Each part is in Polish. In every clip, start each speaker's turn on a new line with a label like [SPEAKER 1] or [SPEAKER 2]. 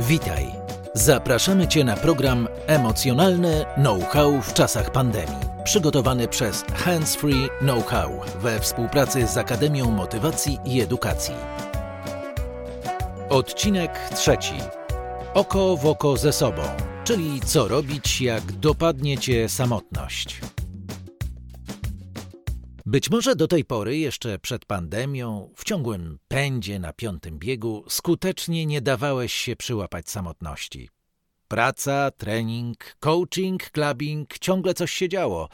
[SPEAKER 1] Witaj. Zapraszamy Cię na program Emocjonalne Know-how w czasach pandemii. Przygotowany przez Hands Free Know-how we współpracy z Akademią Motywacji i Edukacji. Odcinek trzeci. Oko w oko ze sobą, czyli co robić, jak dopadnie Cię samotność. Być może do tej pory, jeszcze przed pandemią, w ciągłym pędzie na piątym biegu, skutecznie nie dawałeś się przyłapać samotności. Praca, trening, coaching, clubbing, ciągle coś się działo.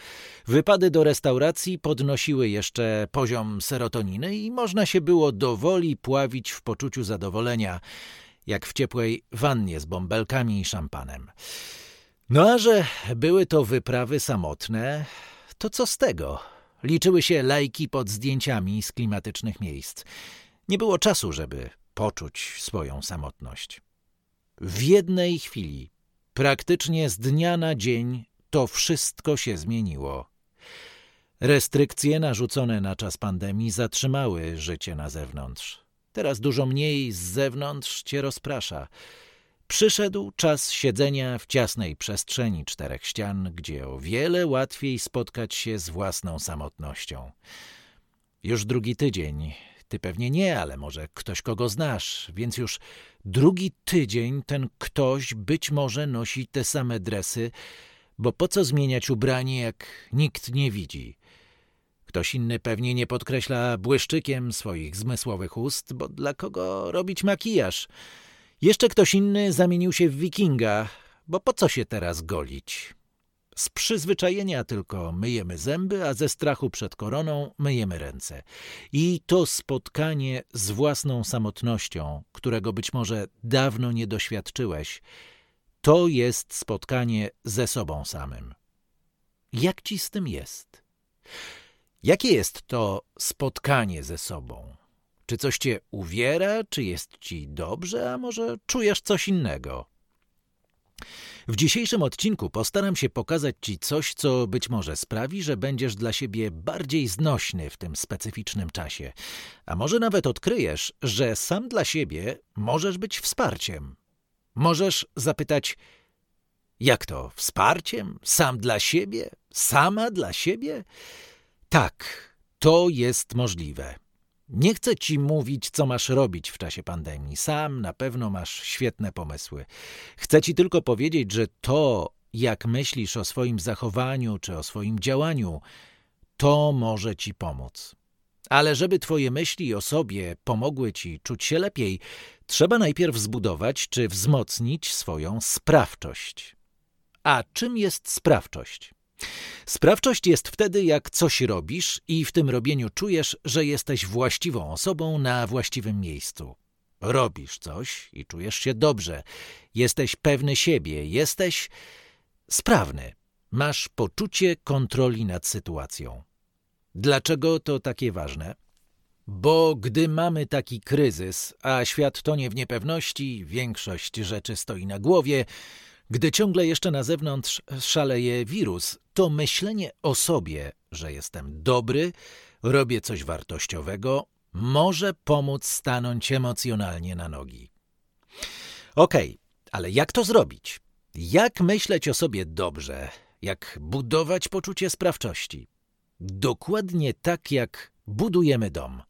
[SPEAKER 1] Wypady do restauracji podnosiły jeszcze poziom serotoniny i można się było dowoli pławić w poczuciu zadowolenia, jak w ciepłej wannie z bąbelkami i szampanem. No a że były to wyprawy samotne, to co z tego? Liczyły się lajki pod zdjęciami z klimatycznych miejsc. Nie było czasu, żeby poczuć swoją samotność. W jednej chwili, praktycznie z dnia na dzień, to wszystko się zmieniło. Restrykcje narzucone na czas pandemii zatrzymały życie na zewnątrz. Teraz dużo mniej z zewnątrz cię rozprasza. Przyszedł czas siedzenia w ciasnej przestrzeni czterech ścian, gdzie o wiele łatwiej spotkać się z własną samotnością. Już drugi tydzień, ty pewnie nie, ale może ktoś, kogo znasz, więc już drugi tydzień ten ktoś być może nosi te same dresy, bo po co zmieniać ubranie, jak nikt nie widzi? Ktoś inny pewnie nie podkreśla błyszczykiem swoich zmysłowych ust, bo dla kogo robić makijaż – jeszcze ktoś inny zamienił się w wikinga, bo po co się teraz golić? Z przyzwyczajenia tylko myjemy zęby, a ze strachu przed koroną myjemy ręce. I to spotkanie z własną samotnością, którego być może dawno nie doświadczyłeś, to jest spotkanie ze sobą samym. Jak ci z tym jest? Jakie jest to spotkanie ze sobą? Czy coś cię uwiera, czy jest ci dobrze, a może czujesz coś innego? W dzisiejszym odcinku postaram się pokazać Ci coś, co być może sprawi, że będziesz dla siebie bardziej znośny w tym specyficznym czasie. A może nawet odkryjesz, że sam dla siebie możesz być wsparciem. Możesz zapytać, jak to, wsparciem? Sam dla siebie? Sama dla siebie? Tak, to jest możliwe. Nie chcę ci mówić, co masz robić w czasie pandemii. Sam na pewno masz świetne pomysły. Chcę ci tylko powiedzieć, że to, jak myślisz o swoim zachowaniu czy o swoim działaniu, to może ci pomóc. Ale żeby twoje myśli o sobie pomogły ci czuć się lepiej, trzeba najpierw zbudować czy wzmocnić swoją sprawczość. A czym jest sprawczość? Sprawczość jest wtedy, jak coś robisz i w tym robieniu czujesz, że jesteś właściwą osobą na właściwym miejscu. Robisz coś i czujesz się dobrze. Jesteś pewny siebie, jesteś sprawny. Masz poczucie kontroli nad sytuacją. Dlaczego to takie ważne? Bo gdy mamy taki kryzys, a świat tonie w niepewności, większość rzeczy stoi na głowie, gdy ciągle jeszcze na zewnątrz szaleje wirus, to myślenie o sobie, że jestem dobry, robię coś wartościowego, może pomóc stanąć emocjonalnie na nogi. Okej, okay, ale jak to zrobić? Jak myśleć o sobie dobrze? Jak budować poczucie sprawczości? Dokładnie tak, jak budujemy dom.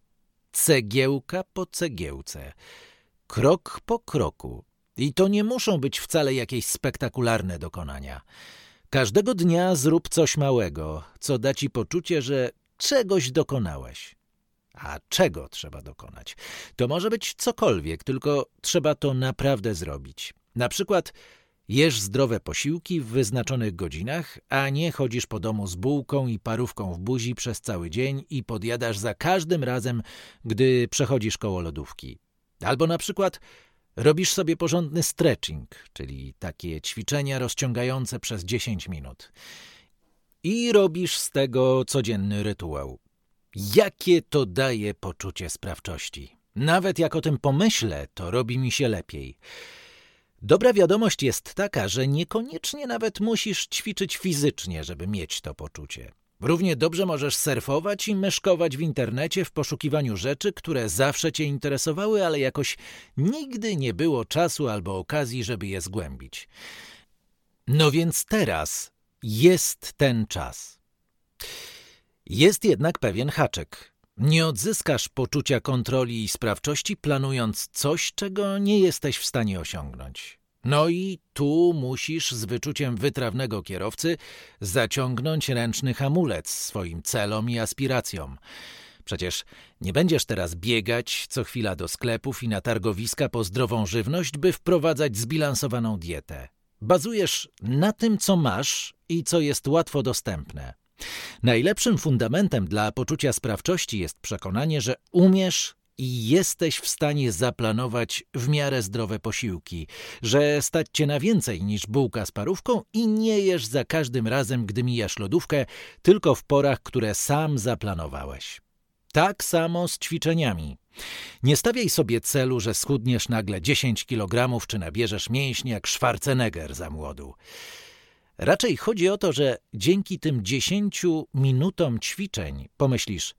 [SPEAKER 1] Cegiełka po cegiełce, krok po kroku, i to nie muszą być wcale jakieś spektakularne dokonania. Każdego dnia zrób coś małego, co da ci poczucie, że czegoś dokonałeś. A czego trzeba dokonać? To może być cokolwiek, tylko trzeba to naprawdę zrobić. Na przykład jesz zdrowe posiłki w wyznaczonych godzinach, a nie chodzisz po domu z bułką i parówką w buzi przez cały dzień i podjadasz za każdym razem, gdy przechodzisz koło lodówki. Albo na przykład Robisz sobie porządny stretching, czyli takie ćwiczenia rozciągające przez 10 minut. I robisz z tego codzienny rytuał. Jakie to daje poczucie sprawczości. Nawet jak o tym pomyślę, to robi mi się lepiej. Dobra wiadomość jest taka, że niekoniecznie nawet musisz ćwiczyć fizycznie, żeby mieć to poczucie. Równie dobrze możesz surfować i myszkować w internecie w poszukiwaniu rzeczy, które zawsze cię interesowały, ale jakoś nigdy nie było czasu albo okazji, żeby je zgłębić. No więc teraz jest ten czas. Jest jednak pewien haczek. Nie odzyskasz poczucia kontroli i sprawczości, planując coś, czego nie jesteś w stanie osiągnąć. No i tu musisz z wyczuciem wytrawnego kierowcy zaciągnąć ręczny hamulec swoim celom i aspiracjom. Przecież nie będziesz teraz biegać co chwila do sklepów i na targowiska po zdrową żywność, by wprowadzać zbilansowaną dietę. Bazujesz na tym, co masz i co jest łatwo dostępne. Najlepszym fundamentem dla poczucia sprawczości jest przekonanie, że umiesz i jesteś w stanie zaplanować w miarę zdrowe posiłki, że stać cię na więcej niż bułka z parówką i nie jesz za każdym razem, gdy mijasz lodówkę, tylko w porach, które sam zaplanowałeś. Tak samo z ćwiczeniami. Nie stawiaj sobie celu, że schudniesz nagle 10 kg czy nabierzesz mięśnie jak Schwarzenegger za młodu. Raczej chodzi o to, że dzięki tym 10 minutom ćwiczeń pomyślisz,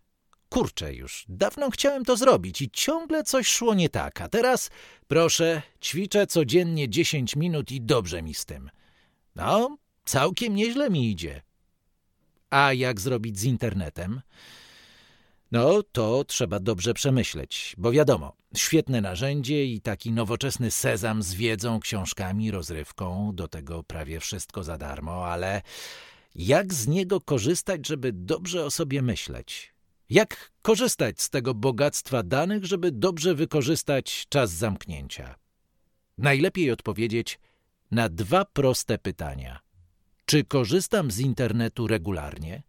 [SPEAKER 1] kurczę już, dawno chciałem to zrobić i ciągle coś szło nie tak, a teraz, proszę, ćwiczę codziennie 10 minut i dobrze mi z tym. No, całkiem nieźle mi idzie. A jak zrobić z internetem? No, to trzeba dobrze przemyśleć, bo wiadomo, świetne narzędzie i taki nowoczesny sezam z wiedzą, książkami, rozrywką, do tego prawie wszystko za darmo, ale jak z niego korzystać, żeby dobrze o sobie myśleć? Jak korzystać z tego bogactwa danych, żeby dobrze wykorzystać czas zamknięcia? Najlepiej odpowiedzieć na dwa proste pytania. Czy korzystam z internetu regularnie?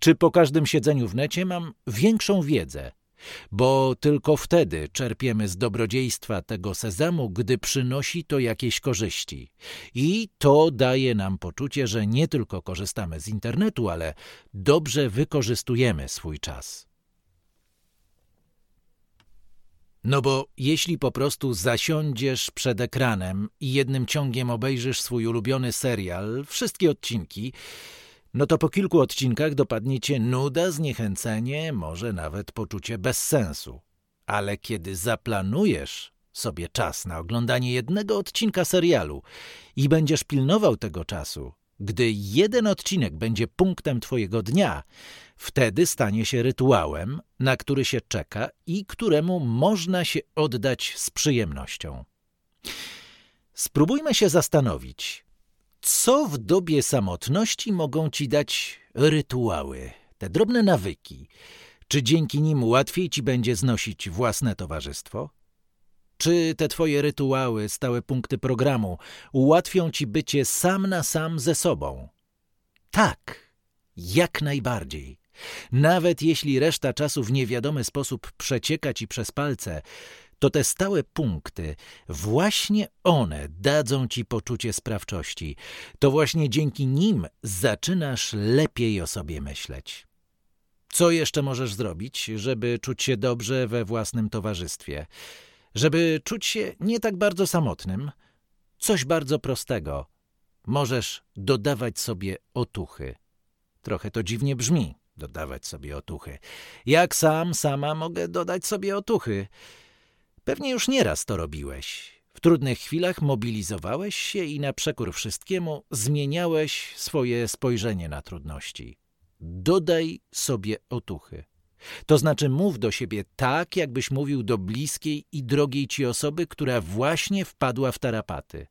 [SPEAKER 1] Czy po każdym siedzeniu w necie mam większą wiedzę? Bo tylko wtedy czerpiemy z dobrodziejstwa tego sezamu, gdy przynosi to jakieś korzyści. I to daje nam poczucie, że nie tylko korzystamy z internetu, ale dobrze wykorzystujemy swój czas. No bo jeśli po prostu zasiądziesz przed ekranem i jednym ciągiem obejrzysz swój ulubiony serial, wszystkie odcinki, no to po kilku odcinkach dopadnie cię nuda, zniechęcenie, może nawet poczucie bezsensu. Ale kiedy zaplanujesz sobie czas na oglądanie jednego odcinka serialu i będziesz pilnował tego czasu, gdy jeden odcinek będzie punktem twojego dnia, wtedy stanie się rytuałem, na który się czeka i któremu można się oddać z przyjemnością. Spróbujmy się zastanowić, co w dobie samotności mogą ci dać rytuały, te drobne nawyki? Czy dzięki nim łatwiej ci będzie znosić własne towarzystwo? Czy te twoje rytuały, stałe punkty programu ułatwią ci bycie sam na sam ze sobą? Tak, jak najbardziej. Nawet jeśli reszta czasu w niewiadomy sposób przecieka ci przez palce, to te stałe punkty, właśnie one dadzą ci poczucie sprawczości. To właśnie dzięki nim zaczynasz lepiej o sobie myśleć. Co jeszcze możesz zrobić, żeby czuć się dobrze we własnym towarzystwie? Żeby czuć się nie tak bardzo samotnym? Coś bardzo prostego. Możesz dodawać sobie otuchy. Trochę to dziwnie brzmi, dodawać sobie otuchy. Jak sam, sama mogę dodać sobie otuchy. Pewnie już nieraz to robiłeś. W trudnych chwilach mobilizowałeś się i na przekór wszystkiemu zmieniałeś swoje spojrzenie na trudności. Dodaj sobie otuchy. To znaczy mów do siebie tak, jakbyś mówił do bliskiej i drogiej ci osoby, która właśnie wpadła w tarapaty.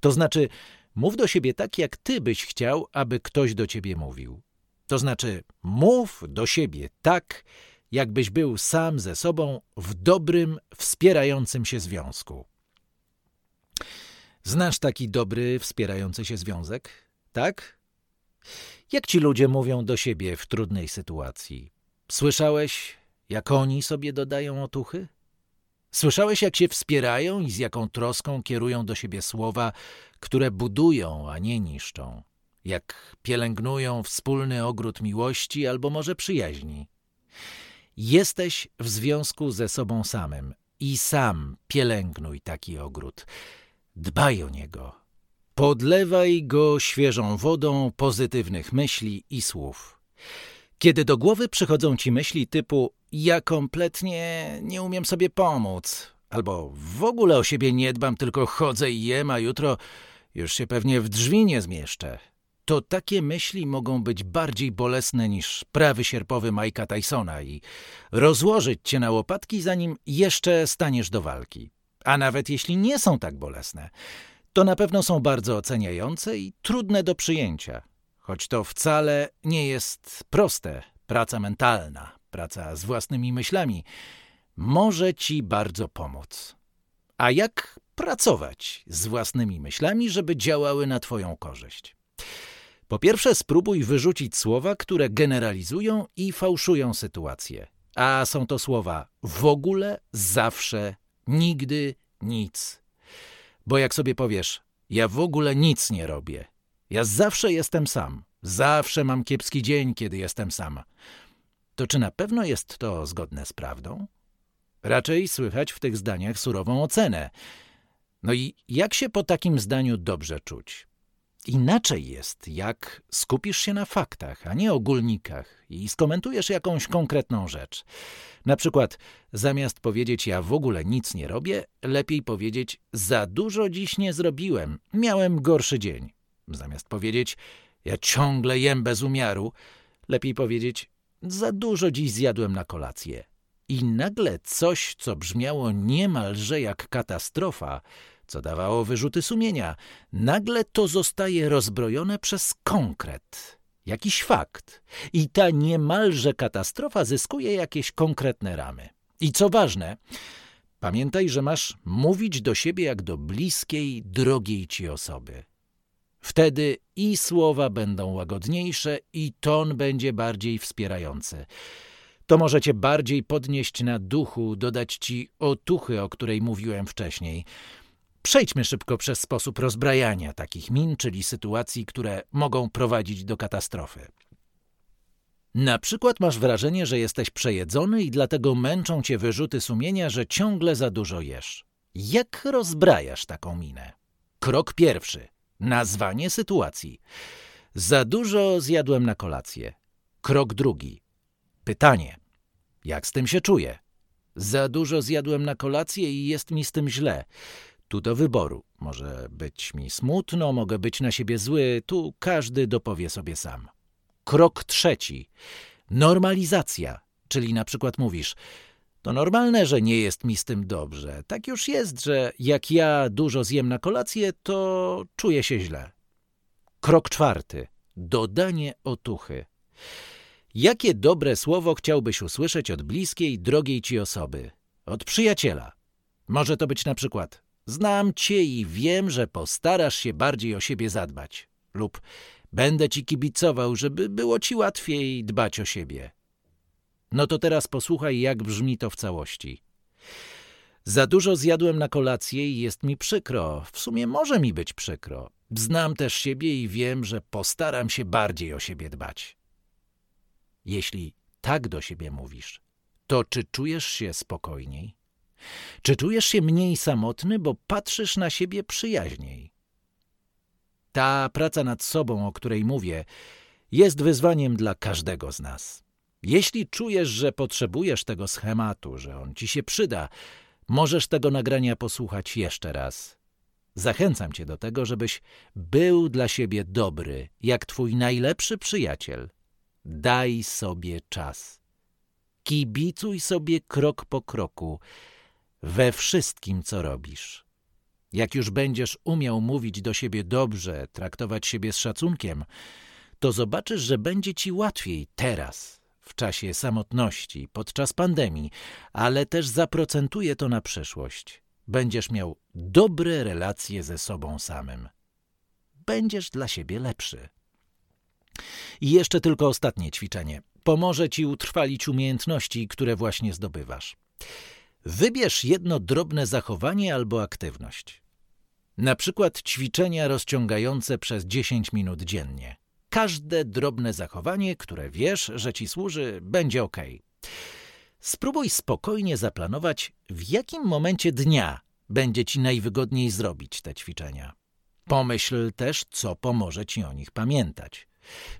[SPEAKER 1] To znaczy mów do siebie tak, jak ty byś chciał, aby ktoś do ciebie mówił. To znaczy mów do siebie tak, jakbyś był sam ze sobą w dobrym, wspierającym się związku. Znasz taki dobry, wspierający się związek? Tak? Jak ci ludzie mówią do siebie w trudnej sytuacji? Słyszałeś, jak oni sobie dodają otuchy? Słyszałeś, jak się wspierają i z jaką troską kierują do siebie słowa, które budują, a nie niszczą? Jak pielęgnują wspólny ogród miłości albo może przyjaźni? Jesteś w związku ze sobą samym i sam pielęgnuj taki ogród. Dbaj o niego. Podlewaj go świeżą wodą pozytywnych myśli i słów. Kiedy do głowy przychodzą ci myśli typu ja kompletnie nie umiem sobie pomóc, albo w ogóle o siebie nie dbam, tylko chodzę i jem, a jutro już się pewnie w drzwi nie zmieszczę, to takie myśli mogą być bardziej bolesne niż prawy sierpowy Majka Tysona i rozłożyć cię na łopatki, zanim jeszcze staniesz do walki. A nawet jeśli nie są tak bolesne, to na pewno są bardzo oceniające i trudne do przyjęcia, choć to wcale nie jest proste. Praca mentalna, praca z własnymi myślami może ci bardzo pomóc. A jak pracować z własnymi myślami, żeby działały na twoją korzyść? Po pierwsze, spróbuj wyrzucić słowa, które generalizują i fałszują sytuację. A są to słowa w ogóle, zawsze, nigdy, nic. Bo jak sobie powiesz, ja w ogóle nic nie robię, ja zawsze jestem sam, zawsze mam kiepski dzień, kiedy jestem sam, to czy na pewno jest to zgodne z prawdą? Raczej słychać w tych zdaniach surową ocenę. No i jak się po takim zdaniu dobrze czuć? Inaczej jest, jak skupisz się na faktach, a nie ogólnikach i skomentujesz jakąś konkretną rzecz. Na przykład, zamiast powiedzieć ja w ogóle nic nie robię, lepiej powiedzieć za dużo dziś nie zrobiłem, miałem gorszy dzień. Zamiast powiedzieć ja ciągle jem bez umiaru, lepiej powiedzieć za dużo dziś zjadłem na kolację. I nagle coś, co brzmiało niemalże jak katastrofa, co dawało wyrzuty sumienia, nagle to zostaje rozbrojone przez konkret, jakiś fakt. I ta niemalże katastrofa zyskuje jakieś konkretne ramy. I co ważne, pamiętaj, że masz mówić do siebie jak do bliskiej, drogiej ci osoby. Wtedy i słowa będą łagodniejsze, i ton będzie bardziej wspierający. To może cię bardziej podnieść na duchu, dodać ci otuchy, o której mówiłem wcześniej. Przejdźmy szybko przez sposób rozbrajania takich min, czyli sytuacji, które mogą prowadzić do katastrofy. Na przykład masz wrażenie, że jesteś przejedzony i dlatego męczą cię wyrzuty sumienia, że ciągle za dużo jesz. Jak rozbrajasz taką minę? Krok pierwszy. Nazwanie sytuacji. Za dużo zjadłem na kolację. Krok drugi. Pytanie. Jak z tym się czuję? Za dużo zjadłem na kolację i jest mi z tym źle. Tu do wyboru. Może być mi smutno, mogę być na siebie zły, tu każdy dopowie sobie sam. Krok trzeci. Normalizacja, czyli na przykład mówisz to normalne, że nie jest mi z tym dobrze. Tak już jest, że jak ja dużo zjem na kolację, to czuję się źle. Krok czwarty. Dodanie otuchy. Jakie dobre słowo chciałbyś usłyszeć od bliskiej, drogiej ci osoby? Od przyjaciela. Może to być na przykład Znam cię i wiem, że postarasz się bardziej o siebie zadbać. Lub będę ci kibicował, żeby było ci łatwiej dbać o siebie. No to teraz posłuchaj, jak brzmi to w całości. Za dużo zjadłem na kolację i jest mi przykro. W sumie może mi być przykro. Znam też siebie i wiem, że postaram się bardziej o siebie dbać. Jeśli tak do siebie mówisz, to czy czujesz się spokojniej? Czy czujesz się mniej samotny, bo patrzysz na siebie przyjaźniej? Ta praca nad sobą, o której mówię, jest wyzwaniem dla każdego z nas. Jeśli czujesz, że potrzebujesz tego schematu, że on ci się przyda, możesz tego nagrania posłuchać jeszcze raz. Zachęcam cię do tego, żebyś był dla siebie dobry, jak twój najlepszy przyjaciel. Daj sobie czas. Kibicuj sobie krok po kroku we wszystkim, co robisz. Jak już będziesz umiał mówić do siebie dobrze, traktować siebie z szacunkiem, to zobaczysz, że będzie ci łatwiej teraz, w czasie samotności, podczas pandemii, ale też zaprocentuje to na przyszłość. Będziesz miał dobre relacje ze sobą samym. Będziesz dla siebie lepszy. I jeszcze tylko ostatnie ćwiczenie. Pomoże ci utrwalić umiejętności, które właśnie zdobywasz. Wybierz jedno drobne zachowanie albo aktywność. Na przykład ćwiczenia rozciągające przez 10 minut dziennie. Każde drobne zachowanie, które wiesz, że ci służy, będzie ok. Spróbuj spokojnie zaplanować, w jakim momencie dnia będzie ci najwygodniej zrobić te ćwiczenia. Pomyśl też, co pomoże ci o nich pamiętać.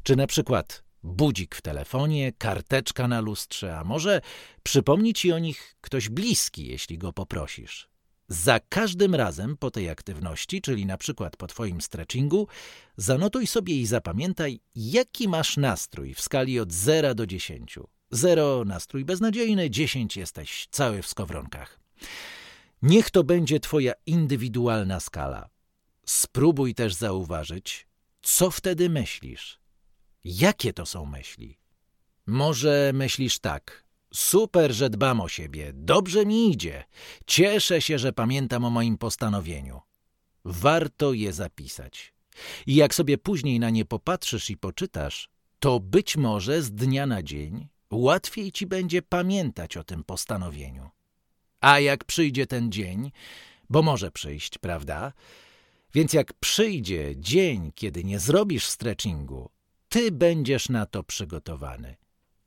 [SPEAKER 1] Czy na przykład Budzik w telefonie, karteczka na lustrze, a może przypomni ci o nich ktoś bliski, jeśli go poprosisz. Za każdym razem po tej aktywności, czyli na przykład po twoim stretchingu, zanotuj sobie i zapamiętaj, jaki masz nastrój w skali od 0 do 10. 0 nastrój beznadziejny, 10 jesteś cały w skowronkach. Niech to będzie twoja indywidualna skala. Spróbuj też zauważyć, co wtedy myślisz. Jakie to są myśli? Może myślisz tak. Super, że dbam o siebie. Dobrze mi idzie. Cieszę się, że pamiętam o moim postanowieniu. Warto je zapisać. I jak sobie później na nie popatrzysz i poczytasz, to być może z dnia na dzień łatwiej ci będzie pamiętać o tym postanowieniu. A jak przyjdzie ten dzień, bo może przyjść, prawda? Więc jak przyjdzie dzień, kiedy nie zrobisz stretchingu, ty będziesz na to przygotowany.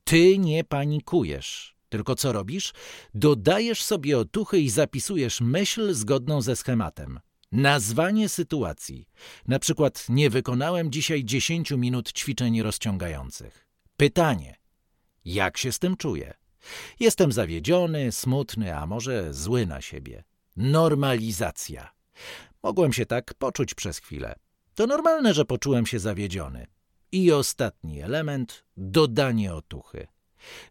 [SPEAKER 1] Ty nie panikujesz, tylko co robisz? Dodajesz sobie otuchy i zapisujesz myśl zgodną ze schematem. Nazwanie sytuacji. Na przykład nie wykonałem dzisiaj 10 minut ćwiczeń rozciągających. Pytanie. Jak się z tym czuję? Jestem zawiedziony, smutny, a może zły na siebie. Normalizacja. Mogłem się tak poczuć przez chwilę. To normalne, że poczułem się zawiedziony. I ostatni element dodanie otuchy.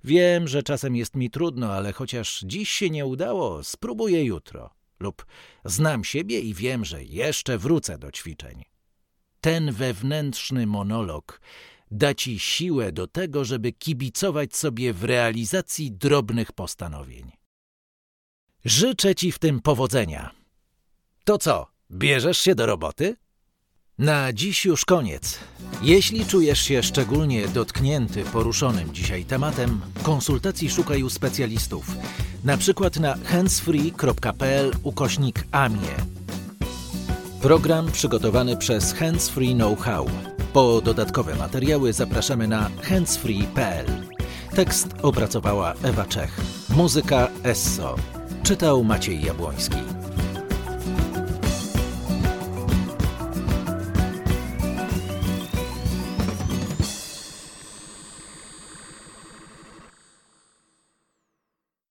[SPEAKER 1] Wiem, że czasem jest mi trudno, ale chociaż dziś się nie udało, spróbuję jutro. Lub znam siebie i wiem, że jeszcze wrócę do ćwiczeń. Ten wewnętrzny monolog da ci siłę do tego, żeby kibicować sobie w realizacji drobnych postanowień. Życzę ci w tym powodzenia. To co, bierzesz się do roboty? Na dziś już koniec. Jeśli czujesz się szczególnie dotknięty poruszonym dzisiaj tematem, konsultacji szukaj u specjalistów. Na przykład na handsfree.pl ukośnik AMIE. Program przygotowany przez Handsfree Know-how. Po dodatkowe materiały zapraszamy na handsfree.pl. Tekst opracowała Ewa Czech. Muzyka Esso. Czytał Maciej Jabłoński.